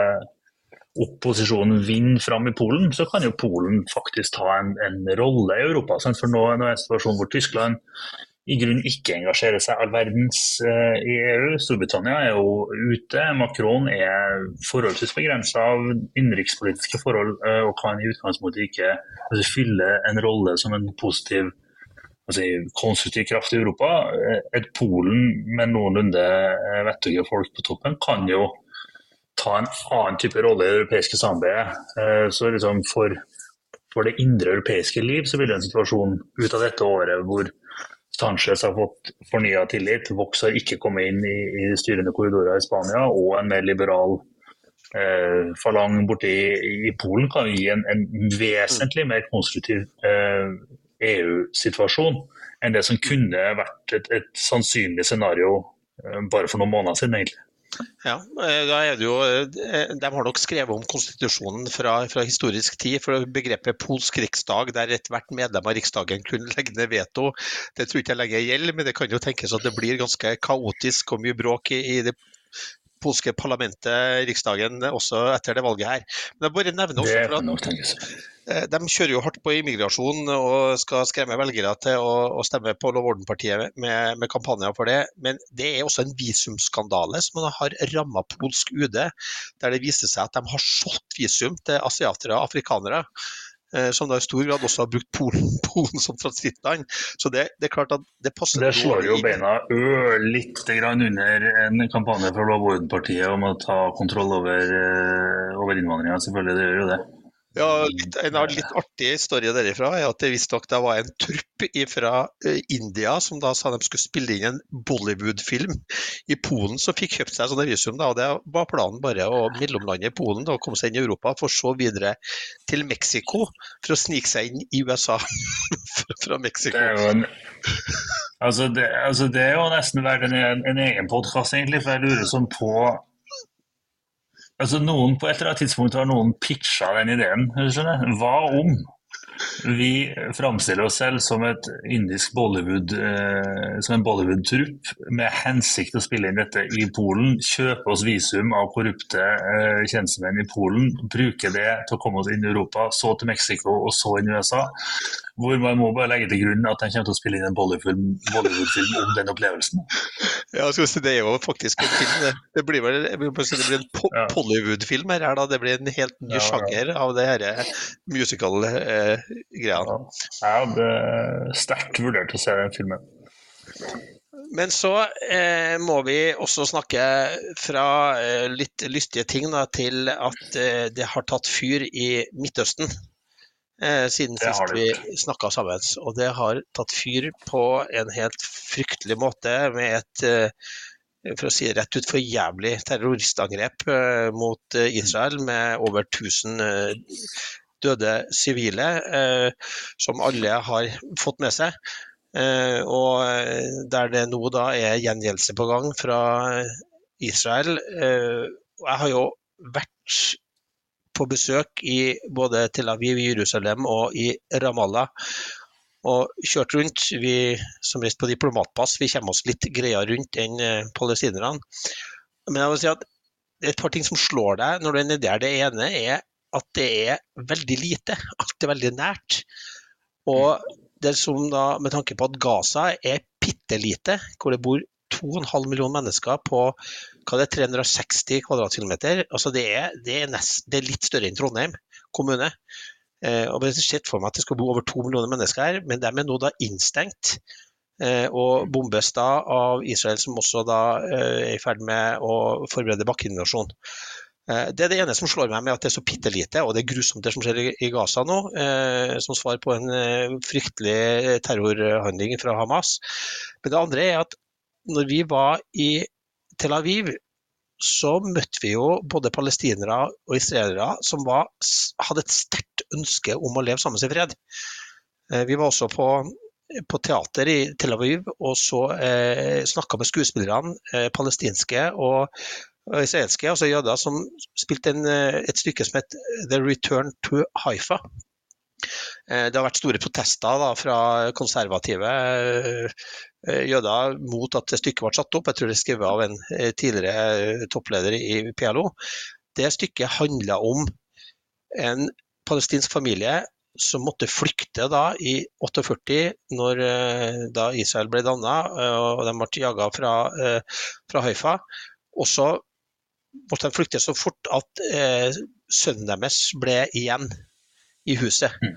opposisjonen vinner fram i Polen, så kan jo Polen faktisk ta en, en rolle i Europa. Sant? For nå, er en situasjon hvor Tyskland i grunnen ikke engasjerer seg all verdens uh, i EU. Storbritannia er jo ute. Macron er forholdsvis begrensa av innenrikspolitiske forhold uh, og kan i utgangspunktet ikke altså, fylle en rolle som en positiv altså, konstruktiv kraft i Europa. Eh, et Polen med noenlunde vettuge folk på toppen kan jo ta en annen type rolle i det europeiske samarbeidet. Så liksom for, for det indre europeiske liv så vil det en situasjon ut av dette året hvor Sanchez har fått fornya tillit, Vox har ikke kommet inn i, i styrende korridorer i Spania, og en mer liberal eh, falang borte i, i, Polen kan gi en, en vesentlig mer konstruktiv eh, EU-situasjon enn det som kunne vært et, et sannsynlig scenario eh, bare for noen måneder siden. egentlig. Ja, eh, da er det jo, eh, De har nok skrevet om konstitusjonen fra, fra historisk tid. for Begrepet polsk riksdag, der ethvert medlem av riksdagen kunne legge ned veto, det tror ikke jeg lenger gjelder. Men det kan jo tenkes at det blir ganske kaotisk og mye bråk i, i det polske parlamentet, Riksdagen, også etter det valget her. Men jeg bare nevner også for at Eh, de kjører jo hardt på immigrasjon og skal skremme velgere til å, å stemme på Lov orden-partiet med, med, kampanjer for det. Men det er også en visumskandale som har ramma polsk UD, der det viser seg at de har solgt visum til asiatere og afrikanere. Eh, som da i stor grad også har brukt Polen, Polen som transittland. Så det, det, er klart at det passer Det slår jo beina ørlite grann under en kampanje fra Lov orden-partiet om å ta kontroll over, eh, over innvandringa. Selvfølgelig, det gjør jo det. Ja, litt, En litt artig historie derifra er at det visstnok var en trupp fra eh, India som da sa de skulle spille inn en Bollywood-film i Polen, som fikk kjøpt seg sånne visum. Da, og Det var planen bare å mellomlande i Polen og komme seg inn i Europa, for så videre til Mexico for å snike seg inn i USA fra Mexico. Det er jo en Altså det, altså det, er jo nesten verdt en, en egen podkast, egentlig. For jeg lurer sånn på Altså noen, På et eller annet tidspunkt har noen pitcha den ideen. Hva om vi framstiller oss selv som, et indisk Bollywood, eh, som en Bollywood-trupp med hensikt å spille inn dette i Polen. Kjøpe oss visum av korrupte eh, tjenestemenn i Polen. Bruke det til å komme oss inn i Europa, så til Mexico og så inn i USA. Hvor man må bare legge til grunn at de kommer til å spille inn en Bollywood-film Bollywood om den opplevelsen. Ja, si, Det er jo faktisk en film. Det, det blir vel det blir en po ja. Bollywood-film her. Da. Det blir en helt ny ja, sjanger av det her musical-greia. Ja. Jeg hadde sterkt vurdert å se den filmen. Men så eh, må vi også snakke fra eh, litt lystige ting da, til at eh, det har tatt fyr i Midtøsten eh, siden sist vi snakka sammen. Og det har tatt fyr på en helt fryktelig måte med et eh, for å si det rett ut, for jævlig terroristangrep eh, mot eh, Israel med over 1000 eh, døde sivile, eh, som alle har fått med seg. og der det nå da er gjengjeldelse på gang fra Israel. jeg har jo vært på besøk i både Tel Aviv, Jerusalem og i Ramallah. Og kjørt rundt. Vi som reiste på diplomatpass, vi kommer oss litt greiere rundt enn eh, palestinerne. Men jeg vil si at det er et par ting som slår deg når du er nedi her. Det ene er at det er veldig lite. Alt er veldig nært. Og det som da, med tanke på at Gaza er bitte lite, hvor det bor 2,5 millioner mennesker på hva det er, 360 kvadratkilometer. Altså det, er, det, er nest, det er litt større enn Trondheim kommune. Eh, og Jeg har sett for meg at det skal bo over to millioner mennesker her, men de er nå da innstengt. Eh, og bombes da av Israel, som også da eh, er i ferd med å forberede bakkeinvasjon. Eh, det er det ene som slår meg med at det er så bitte lite, og det er grusomt det som skjer i Gaza nå, eh, som svar på en eh, fryktelig terrorhandling fra Hamas. Men det andre er at når vi var i Tel Aviv, så møtte vi jo både palestinere og israelere som var, hadde et sterkt ønske om å leve sammen i fred. Vi var også på, på teater i Tel Aviv og så eh, snakka med skuespillerne, eh, palestinske og, og israelske, altså jøder, som spilte en, eh, et stykke som het The Return to Haifa. Eh, det har vært store protester da, fra konservative eh, jøder mot at stykket ble satt opp. Jeg tror det er skrevet av en eh, tidligere toppleder i PLO. det stykket handla om en palestinsk familie som måtte flykte da i 48, når eh, da Israel ble danna og de ble jaga fra, fra Haifa. Og så måtte de flykte så fort at eh, sønnen deres ble igjen i huset. Mm.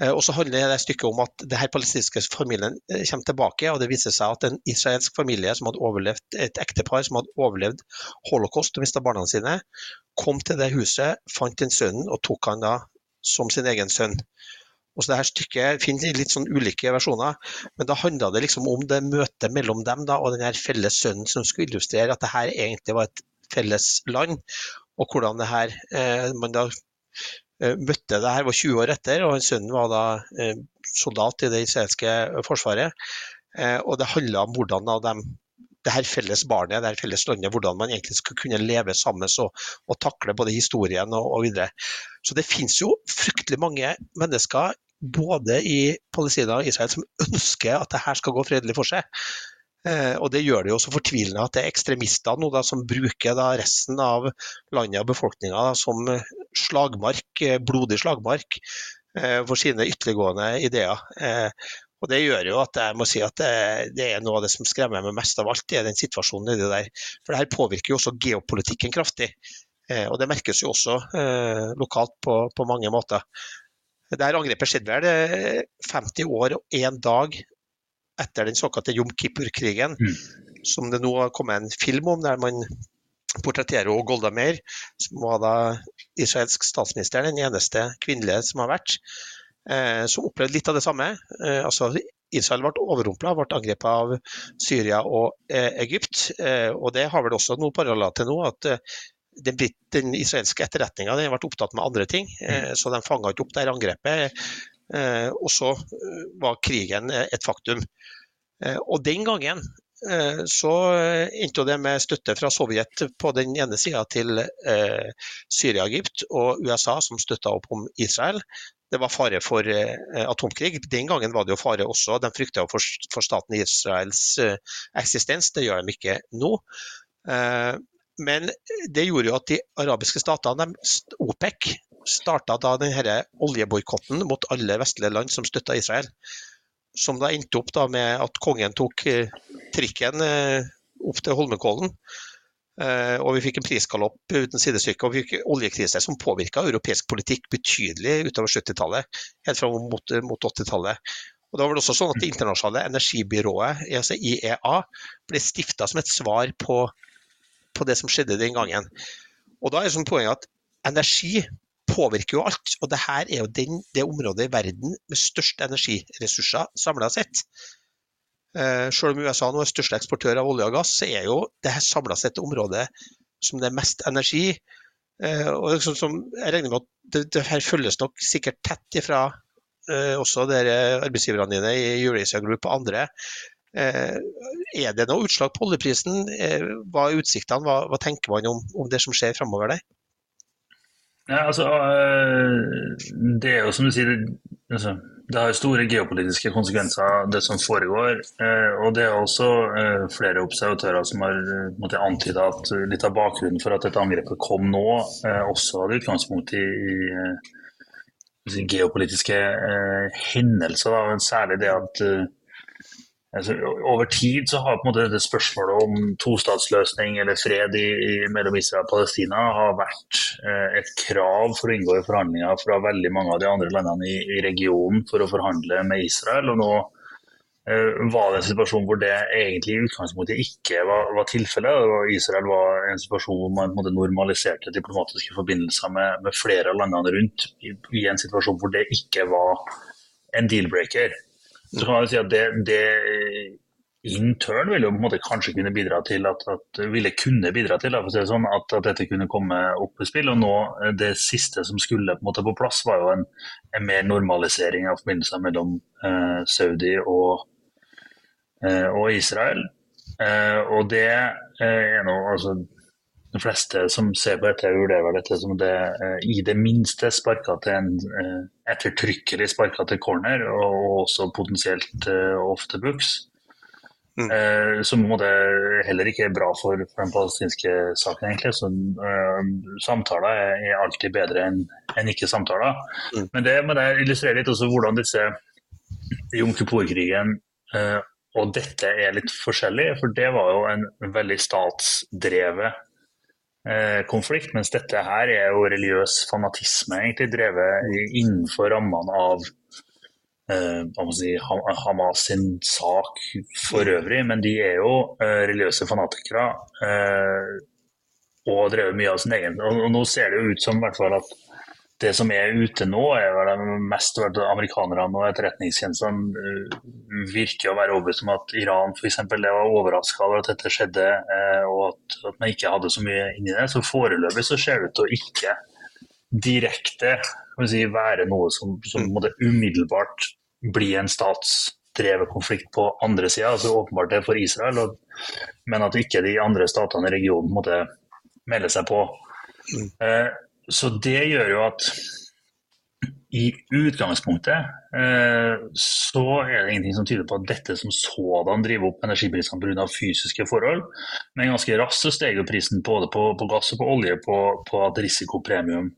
Eh, og så handler det stykket om at det her palestinske familien eh, kommer tilbake, og det viser seg at en israelsk familie som hadde overlevd, et ektepar som hadde overlevd holocaust og mista barna sine, kom til det huset, fant den sønnen og tok han da som sin egen sønn. Og så det her stykket finner litt sånn ulike versjoner, men da handla det liksom om det møtet mellom dem da, og den her felles sønnen som skulle illustrere at det her egentlig var et felles land, og hvordan det her eh, man da eh, møtte det her var 20 år etter, og sønnen var da eh, soldat i det israelske forsvaret. Og det handla om hvordan da de det her felles barnet, det her felles landet, hvordan man egentlig skal kunne leve sammen og, og takle både historien og, og, videre. Så det finnes jo fryktelig mange mennesker både i Palestina og Israel som ønsker at det her skal gå fredelig for seg. Eh, og Det gjør det jo så fortvilende at det er ekstremister nå da, som bruker da, resten av landet og befolkninga som slagmark, eh, blodig slagmark eh, for sine ytterliggående ideer. Og Det gjør jo at jeg må si at det, er noe av det som skremmer meg mest av alt, det er den situasjonen nedi der. For det her påvirker jo også geopolitikken kraftig. Og det merkes jo også lokalt på, på mange måter. Det her angrepet skjedde vel 50 år og én dag etter den såkalte Jom Kippur-krigen, mm. som det nå har kommet en film om, der man portretterer Golda Meir, som var da israelsk statsminister, den eneste kvinnelige som har vært, eh, som opplevde litt av det samme. Eh, altså Israel ble overrumpla, ble angrepet av Syria og eh, Egypt. Eh, og Det har vel også noe paralleller til nå. at eh, den, den, israelske etterretninga har vært opptatt med andre ting, eh, mm. så de fanga ikke opp det angrepet. Eh, og så eh, var krigen eh, et faktum. Og den gangen så endte det med støtte fra Sovjet på den ene sida til Syria-Egypt og USA som støtta opp om Israel. Det var fare for atomkrig. Den gangen var det jo fare også. De frykta for staten Israels eksistens. Det gjør de ikke nå. Men det gjorde jo at de arabiske statene, OPEC, starta da denne oljeboikotten mot alle vestlige land som støtta Israel. Som da endte opp da med at kongen tok eh, trikken eh, opp til Holmenkollen. Eh, og vi fikk en prisgalopp uten sidestykke og vi fikk oljekrise som påvirka europeisk politikk betydelig utover 70-tallet, helt fram mot, mot 80-tallet. Og da var Det også sånn at Det internasjonale energibyrået, altså IEA, ble stifta som et svar på, på, det som skjedde den gangen. Og da er det sånn poenget at Energi påvirker jo alt. Og det her er jo den, det området i verden med størst energiressurser samla sett. Eh, selv om USA nå er største eksportør av olje og gass, så er jo det her samla sett området som det er mest energi. Eh, og liksom, som, jeg regner med at det, det, her følges nok sikkert tett ifra eh, også dere arbeidsgiverne dine i Eurasia Group og andre. er det noe utslag på oljeprisen? hva er utsiktene? Hva, hva tenker man om, om det som skjer framover der? Ja, altså, eh, det er jo som du sier, altså, det har store geopolitiske konsekvenser, det som foregår. Eh, og det er også eh, flere observatører som har måtte, antyda at litt av bakgrunnen for at dette angrepet kom nå, også hadde utgangspunkt i, i geopolitiske hendelser. Da. Særlig det at Altså, over tid så har på en måte dette spørsmålet om tostatsløsning eller fred i, i, mellom Israel og Palestina har vært eh, et krav for å inngå i forhandlinger fra veldig mange av de andre landene i, i regionen for å forhandle med Israel. og nå eh, var det en situasjon hvor det egentlig i utgangspunktet ikke var, var tilfellet. Israel var en situasjon hvor man normaliserte diplomatiske forbindelser med, med, flere av landene rundt, i, i en situasjon hvor det ikke var en deal-breaker. Så kan man si at det, det in turn vil jo på en måte kanskje kunne bidra til at, at ville kunne bidra til at, sånn, at, at, dette kunne komme opp i spill. og nå Det siste som skulle på, en måte på plass, var jo en, en mer normalisering av forbindelser mellom eh, Saudi og, eh, og Israel. Eh, og det er noe altså, de fleste som ser på dette, vurderer dette som det eh, i det minste sparka til en eh, ettertrykkelig sparka til corner, og også potensielt eh, off the books. Mm. Som heller ikke er bra for, for den palestinske saken, egentlig. Så, uh, samtaler er, alltid bedre enn en ikke samtaler. Mm. Men det, må jeg illustrerer litt også hvordan disse Jom Kippur-krigen uh, og dette er litt forskjellig. For det var jo en veldig statsdrevet konflikt, mens dette her er jo religiøs fanatisme, egentlig drevet innenfor rammene av eh, si, Hamas sin sak for øvrig, men de er jo eh, religiøse fanatikere. Eh, og drevet mye av sin egen. Og, og, nå ser det jo ut som hvert fall at det som er ute nå, er vel mest amerikanerne og etterretningstjenestene uh, virker å være overbevist om at Iran f.eks. var overraska over at dette skjedde, uh, og at, at, man ikke hadde så mye inni det. Så foreløpig så ser det ut til å ikke direkte si, være noe som, som måtte umiddelbart bli en statsdrevet konflikt på andre sida, altså åpenbart det for Israel, og, men at ikke de andre statene i regionen måtte melde seg på. Mm. Eh, så det gjør jo at i utgangspunktet eh, så er det ingenting som tyder på at dette som sådan driver opp energiprisene pga. fysiske forhold, men ganske raskt så steg jo prisen både på, på, gass og på olje på, på at risikopremium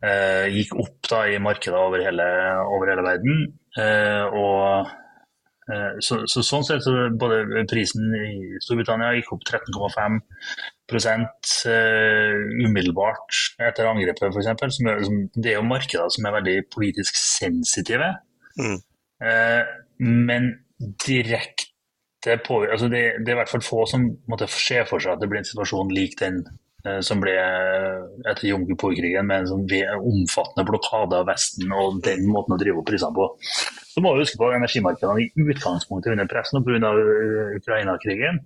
eh, gikk opp da, i markedet over hele, over hele verden. Eh, og eh, så, så, sånn sett så både prisen i Storbritannia gikk opp 13,5 eh, umiddelbart etter angrepet, f.eks. Det er jo markeder som er veldig politisk sensitive. Mm. Eh, men direkte på altså det, det, er i hvert fall få som måtte se for seg at det blir en situasjon lik den Eh, som ble etter Jom Kippur-krigen med en sånn omfattende blokade av Vesten og den måten å drive opp prisene på. Så må vi huske på energimarkedene i utgangspunktet under press nå pga. Eh, Ukraina-krigen.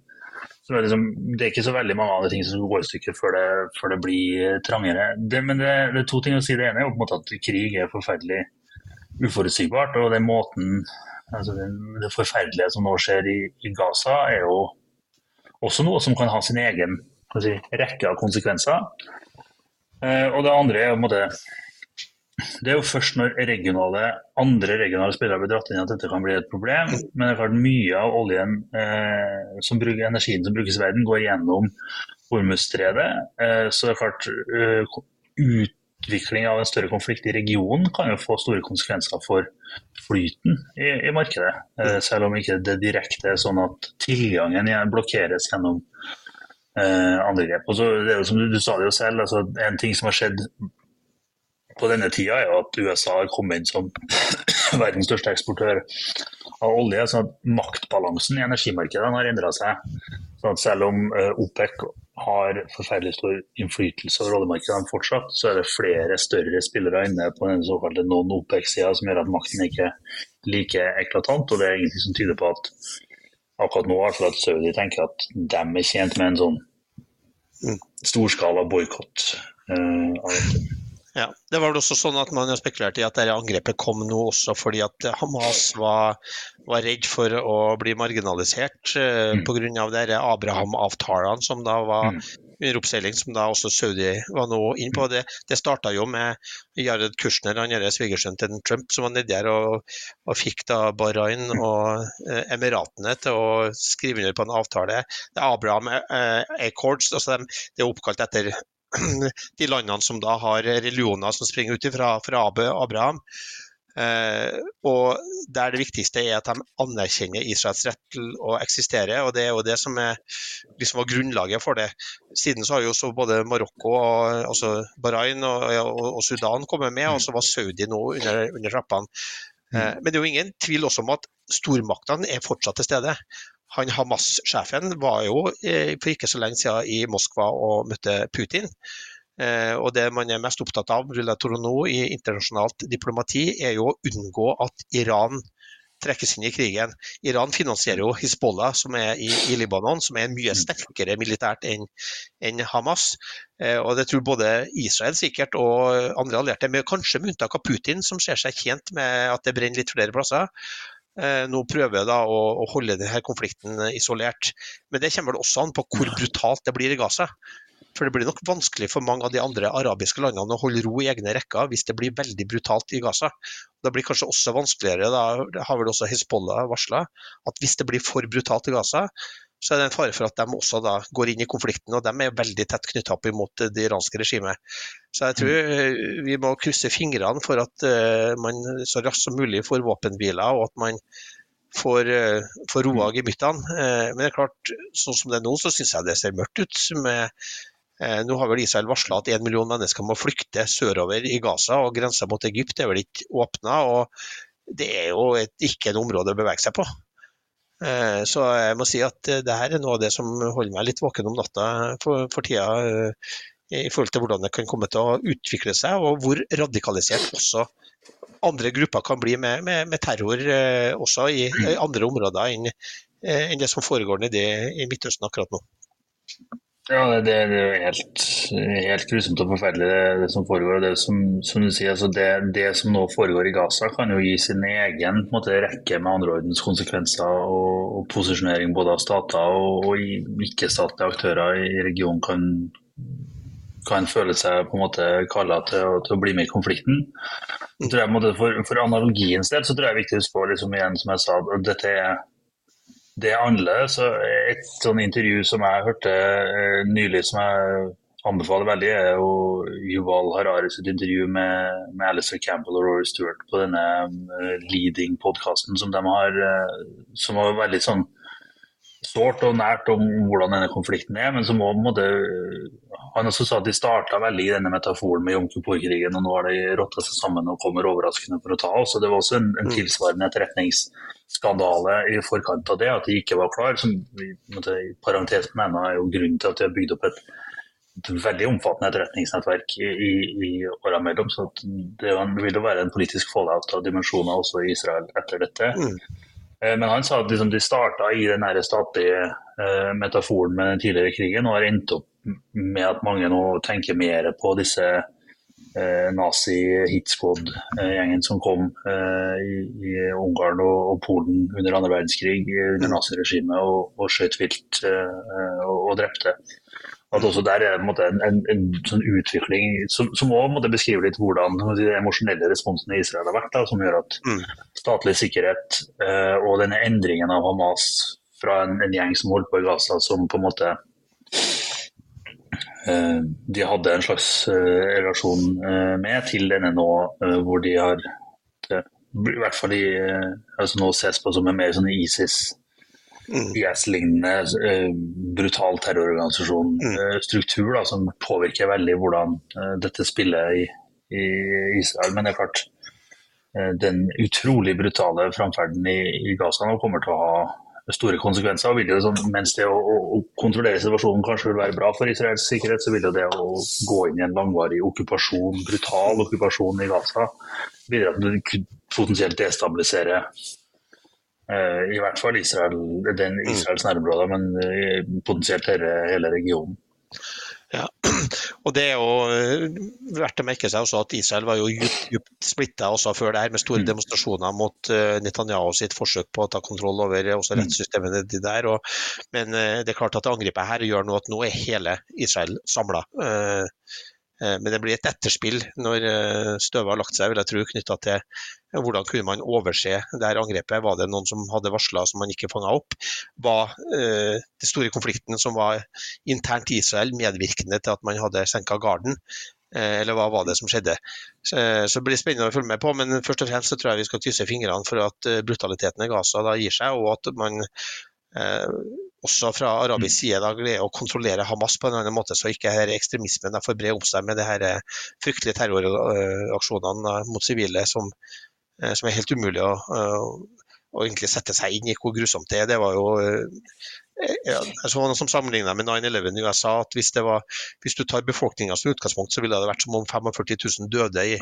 Så er det, liksom, det, er ikke så veldig mange andre ting som går i stykker før det, før det blir trangere. Det, men det, det, er to ting å si. Det ene er jo på en måte at krig er forferdelig uforutsigbart. Og den måten, altså det, det forferdelige som nå skjer i, i Gaza, er jo også noe som kan ha sin egen si, rekke av konsekvenser. Eh, og det andre er på en måte, det er jo først når regionale, andre regionale spillere blir dratt inn at dette kan bli et problem. Men det er klart mye av oljen, eh, som bruker, energien som brukes i verden, går gjennom Hormuzstredet. Eh, så det er klart eh, utvikling av en større konflikt i regionen kan jo få store konsekvenser for flyten i, i markedet. Eh, selv om ikke det direkte er sånn at tilgangen blokkeres gjennom eh, andre grep. Og så, det er jo som du, du, sa det jo selv, altså, en ting som har skjedd på denne tida, er jo at USA har kommet inn som verdens største eksportør av olje. sånn at Maktbalansen i energimarkedene har endra seg. sånn at Selv om uh, OPEC har forferdelig stor innflytelse over oljemarkedene fortsatt, så er det flere større spillere inne på den såkalte non-OPEC-sida som gjør at makten ikke er like eklatant. og Det er ingenting som tyder på at akkurat nå altså at Saudi tenker at de er tjent med en sånn mm. storskala boikott. Uh, ja, Det var vel også sånn at man spekulerte i at dette angrepet kom nå også fordi at Hamas var, var redd for å bli marginalisert uh, mm. pga. Abraham-avtalene som da var mm under oppseiling, som da også Saudi var nå inn på. Det, det starta jo med Jared Kushner, han er svigersønnen til Trump, som var nedi her og, og, fikk da Bahrain og eh, Emiratene til å skrive under på en avtale. Det er Abraham eh, Accords, altså de, det er oppkalt etter de landene som da har religioner som springer ut fra, fra Abraham. Eh, og der det viktigste er at de anerkjenner Israels rett til å eksistere. og Det er jo det som er, liksom var grunnlaget for det. Siden så har jo så både Marokko, og, altså Bahrain og, og, og, Sudan kommet med, og så var Saudi nå under, under trappene. Eh, mm. men det er jo ingen tvil også om at stormaktene er fortsatt til stede. Han Hamas-sjefen var jo eh, for ikke så lenge siden i Moskva og møtte Putin. Eh, og Det man er mest opptatt av nå i internasjonalt diplomati, er jo å unngå at Iran trekkes inn i krigen. Iran finansierer jo Hizbollah, som er i, i Libanon, som er mye sterkere militært enn en Hamas. Eh, og det tror både Israel sikkert og andre allierte, med, kanskje med unntak av Putin, som ser seg tjent med at det brenner litt flere plasser. Eh, nå prøver da å, å holde denne konflikten isolert. Men det kommer vel også an på hvor brutalt det blir i Gaza. For det blir nok vanskelig for mange av de andre arabiske landene å holde ro i egne rekker hvis det blir veldig brutalt i Gaza. Det blir kanskje også vanskeligere, da har vel også Hizbollah varsla, at hvis det blir for brutalt i Gaza, så er det en fare for at de også da går inn i konflikten. og De er veldig tett knytta opp imot det iranske regimet. Så jeg tror eh, vi må krysse fingrene for at uh, man så raskt som mulig får våpenhviler, og at man får, uh, får roa gemyttene. Uh, men det er klart, sånn som det er nå, så syns jeg det ser mørkt ut. med nå har vel Israel varsla at en million mennesker må flykte sørover i Gaza, og grensa mot Egypt er vel ikke åpna. Det er jo et, ikke et område å bevege seg på. Eh, så jeg må si at eh, det her er noe av det som holder meg litt våken om natta for, for tida. Eh, I forhold til hvordan det kan komme til å utvikle seg, og hvor radikalisert også andre grupper kan bli med, med, med terror også i, i, andre områder enn, enn det som foregår nede i Midtøsten akkurat nå. Ja, det, er helt, helt grusomt og forferdelig det, det, som foregår. Det som, som sier, altså det, det, som nå foregår i Gaza, kan jo gi sin egen måte, rekke med andreordens konsekvenser og, og, posisjonering både av stater og, og ikke-statlige aktører i regionen kan, kan føle seg på en måte kalla til, til, å bli med i konflikten. Jeg, for, for, analogiens del så tror jeg det er viktig å huske på liksom igjen, som jeg sa, dette er det er annerledes. Et sånn intervju som jeg hørte eh, nylig, som jeg anbefaler veldig, er jo Yuval Harari sitt intervju med, med Alistair Campbell og Rory Stewart på denne uh, leading-podkasten som de har, uh, som var veldig sånn sårt og nært om hvordan denne konflikten er, men som òg måtte Han også sa at de starta veldig i denne metaforen med Jom Kippur-krigen, og nå har de rotta seg sammen og kommer overraskende for å ta oss. og Det var også en, en mm. tilsvarende etterretnings skandale i forkant av det, at de ikke var klar. Som i parentes mener er jo grunnen til at de har bygd opp et, et veldig omfattende etterretningsnettverk i, i, i åra mellom. Så det vil jo være en politisk fallout av dimensjoner også i Israel etter dette. Mm. Eh, men han sa at liksom de starta i den statlige eh, metaforen med den tidligere krigen, og har endt opp med at mange nå tenker mer på disse nazi-hitsquad-gjengen som kom eh, i, i, Ungarn og, og, Polen under andre verdenskrig under naziregimet og, og skjøt vilt eh, og, og, drepte. At også Der er en, en, en, en sånn utvikling som, som også beskriver litt hvordan den emosjonelle responsen i Israel har vært. Da, som gjør at mm. statlig sikkerhet eh, og denne endringen av Hamas fra en, gjeng som holdt på i Gaza, som på en måte Eh, de hadde en slags eh, relasjon eh, med, til denne nå, hvor de har i hvert fall de altså nå ses på som en mer sånn ISIS mm. IS-lignende brutal terrororganisasjon, mm. struktur da, som påvirker veldig hvordan dette spiller i, i, Israel. Men det er klart, den utrolig brutale framferden i, i Gaza nå kommer til å ha store konsekvenser. og vil det sånn, Mens det å, å, kontrollere situasjonen kanskje vil være bra for Israels sikkerhet, så vil det, å gå inn i en langvarig okkupasjon, brutal okkupasjon i Gaza, bidra til å potensielt destabilisere eh, i hvert fall Israel, den. Israels nærområder, men eh, potensielt hele, hele regionen. Ja, og Det er jo eh, verdt å merke seg også at Israel var jo djupt splitta også før det her, med store mm. demonstrasjoner mot eh, Netanyahu sitt forsøk på å ta kontroll over også rettssystemene de der. Og, men eh, det er klart at angrepet her gjør nå at nå er hele Israel samla. Eh, men det blir et etterspill når eh, støvet har lagt seg, vil jeg tro, knytta til eh, hvordan kunne man overse det her angrepet. Var det noen som hadde varsla som man ikke fanga opp? Var eh, den store konflikten som var internt i Israel medvirkende til at man hadde senka garden? eller hva var det som skjedde? Så, så det blir spennende å følge med på, men først og fremst så tror jeg vi skal krysse fingrene for at brutaliteten i Gaza da gir seg, og at man også fra arabisk mm. side da, greier å kontrollere Hamas på en annen måte, så ikke her ekstremismen får bre om seg med de her eh, fryktelige terroraksjonene mot sivile som, eh, som, er helt umulig å, å, egentlig sette seg inn i hvor grusomt det er. Det var jo eh, ja, jeg så noe som sammenligna med 9-11 i USA. at hvis, var, hvis du tar befolkninga som utgangspunkt, så ville det vært som om 45 000 døde i,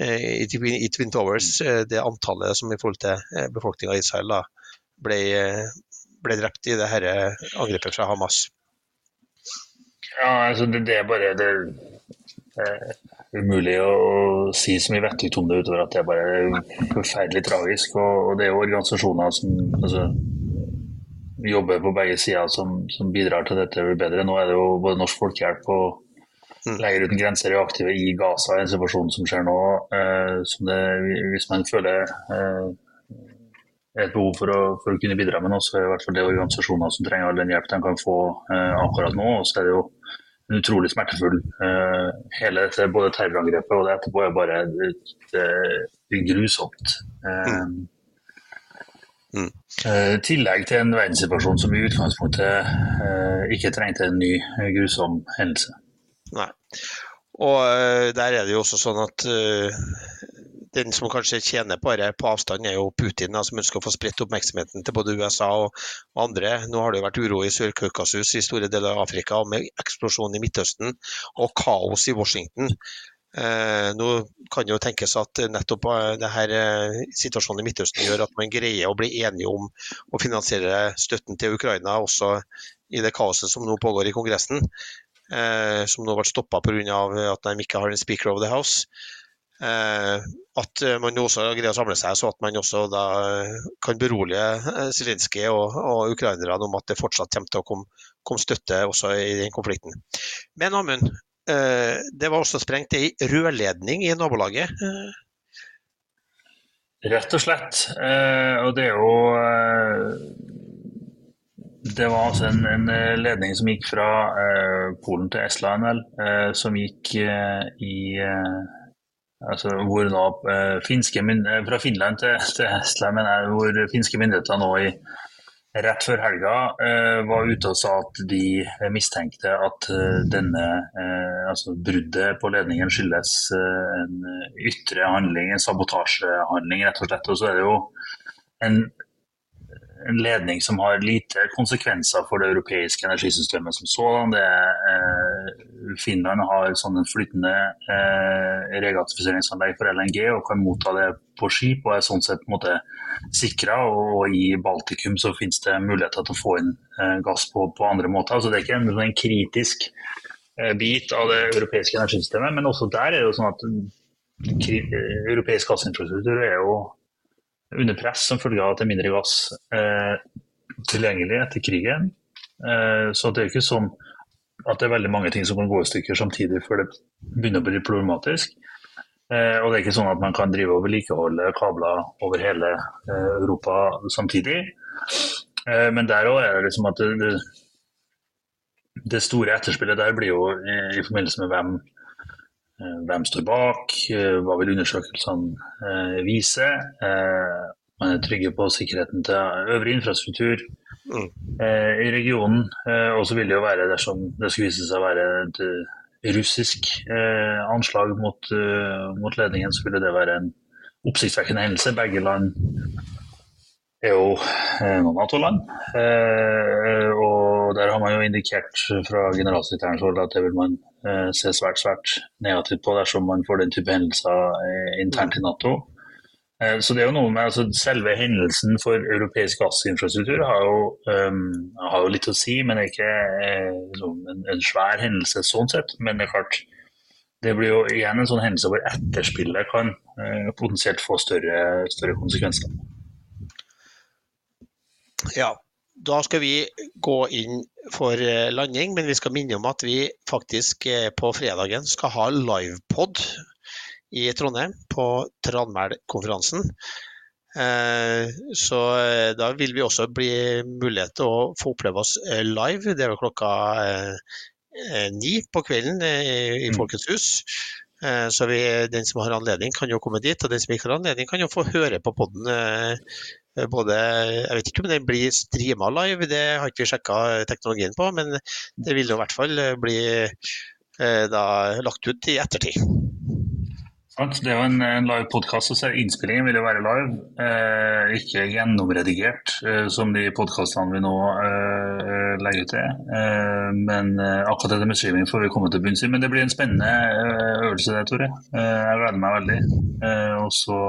i, i Twin Towers. Det antallet som i forhold til befolkninga i Israel da, ble, ble drept i det her angrepet fra Hamas. Ja, altså det, det er bare det, er umulig å si så mye vettugt om det utover at det er bare forferdelig tragisk. Og, og det er jo organisasjoner som altså, jobber på begge sider som, som bidrar til dette blir bedre. Nå er det jo både Norsk Folkehjelp og mm. Leger uten grenser er aktive i Gaza, i en situasjon som skjer nå. Eh, som det, hvis man føler eh, et behov for å, for å, kunne bidra med noe, så er det i hvert fall det organisasjoner som trenger all den hjelp de kan få eh, akkurat nå. Og så er det jo en utrolig smertefull. Eh, hele dette, både terrorangrepet og det etterpå, er bare det, det, grusomt. Mm. Mm. I tillegg til en verdenssituasjon som i utgangspunktet ikke trengte en ny grusom hendelse. Nei. Og der er det jo også sånn at den som kanskje tjener det på avstand, er jo Putin, da, som ønsker å få spredt oppmerksomheten til både USA og, andre. Nå har det jo vært uro i Sør-Kaukasus, i store deler av Afrika, med eksplosjon i Midtøsten og kaos i Washington. Eh, nå kan det jo tenkes at nettopp eh, denne eh, situasjonen i Midtøsten gjør at man greier å bli enige om å finansiere støtten til Ukraina, også i det kaoset som nå pågår i Kongressen. Eh, som nå ble stoppa pga. at de ikke har en speaker of the house. Eh, at man også greier å samle seg, så at man også da eh, kan berolige eh, Zelenskyj og, og, ukrainerne om at det fortsatt kommer til å komme, komme støtte også i den konflikten. Men Amund, det var også sprengt ei rørledning i nabolaget? Rett og slett. Og det er jo Det var altså en, en ledning som gikk fra Polen til Estland, som gikk i Altså, hvor nå eh, finske eh, Fra Finland til, til Estland, jeg, hvor finske myndigheter nå i, rett før helga eh, var ute og sa at de mistenkte at eh, denne eh, altså bruddet på ledningen skyldes eh, en ytre handling, en sabotasjehandling, rett og slett. Og så er det jo en en ledning som har lite konsekvenser for det europeiske energisystemet som sådan. Eh, Finland har sånn flytende eh, regatifiseringsanlegg for LNG og kan motta det på skip og er sånn sett på en sikra. Og i Baltikum så finnes det muligheter til å få inn eh, gass på, på, andre måter. Altså det er ikke en, en kritisk eh, bit av det europeiske energisystemet, men også der er det jo sånn at europeisk gassinfrastruktur er jo under press som følge av at det er mindre gass eh, tilgjengelig etter krigen. Eh, så det er ikke sånn at det er veldig mange ting som kan gå i stykker samtidig før det begynner å bli problematisk. Eh, og det er ikke sånn at man kan drive og vedlikeholde kabler over hele eh, Europa samtidig. Eh, men der òg er det liksom at det, det, det, store etterspillet der blir jo i, i forbindelse med hvem hvem står bak? Eh, hva vil undersøkelsene eh, vise? Man er trygge på sikkerheten til øvrig infrastruktur mm. i regionen. Og så vil det jo være, dersom det skulle vise seg å være et russisk anslag mot, mot ledningen, så ville det være en oppsiktsvekkende hendelse. Begge land er jo noen Nato-land. Og der har man jo indikert fra generalsekretærens hold at det vil man Eh, se svært svært negativt på dersom man får den type hendelser eh, internt i Nato. Eh, så det er jo noe med altså, Selve hendelsen for europeisk gassinfrastruktur har jo, um, har jo litt å si, men det er ikke liksom, en, en, svær hendelse sånn sett. Men det er klart, det blir jo igjen en sånn hendelse hvor etterspillet kan uh, potensielt få større, større konsekvenser. Ja, da skal vi gå inn for eh, landing, men vi skal minne om at vi faktisk eh, på fredagen skal ha livepod i Trondheim på Tranmæl-konferansen. Eh, så da vil vi også bli mulighet til å få oppleve oss live. Det er vel klokka ni på kvelden i mm. Folkets hus. Så vi, den som har anledning, kan jo komme dit, og den som ikke har anledning, kan jo få høre på podden Eh, både, jeg vet ikke om den blir streama live, det har ikke vi sjekka teknologien på, men det vil i hvert fall eh, bli eh, da, lagt ut i ettertid. Det er jo en, en live podkast, så innspillingen vil jo være live. Eh, ikke gjennomredigert eh, som de podkastene vi nå eh, legger ut til. men akkurat dette med streaming får vi komme til bunns i. Men det blir en spennende øvelse det, Tore. jeg gleder meg veldig. og så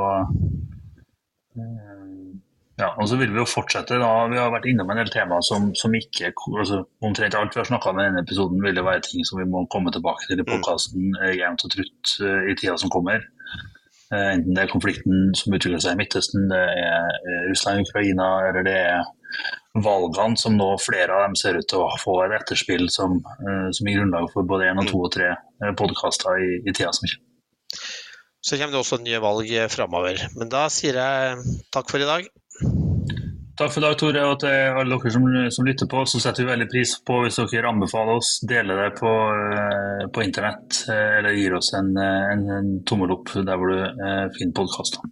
ja, og så vil Vi jo fortsette da, vi har vært innom en del temaer som, som ikke altså, Omtrent alt vi har snakka om i denne episoden, vil det være ting som vi må komme tilbake til i mm. podkasten eh, jevnt og trutt uh, i tida som kommer. Uh, enten det er konflikten som utvikler seg i Midtøsten, det er Russland-Ukraina, eller det er valgene som nå flere av dem ser ut til å få et etterspill som, som gir grunnlag for både én og to og tre podkaster i, i tida som kommer. Så kommer det også nye valg framover. Men da sier jeg takk for i dag. Takk for i dag, Tore, og til alle dere som, som, lytter på. Så setter vi veldig pris på hvis dere anbefaler oss, deler det på, uh, på internett, uh, eller gir oss en, en, en, tommel opp der hvor du eh, finner podkaster.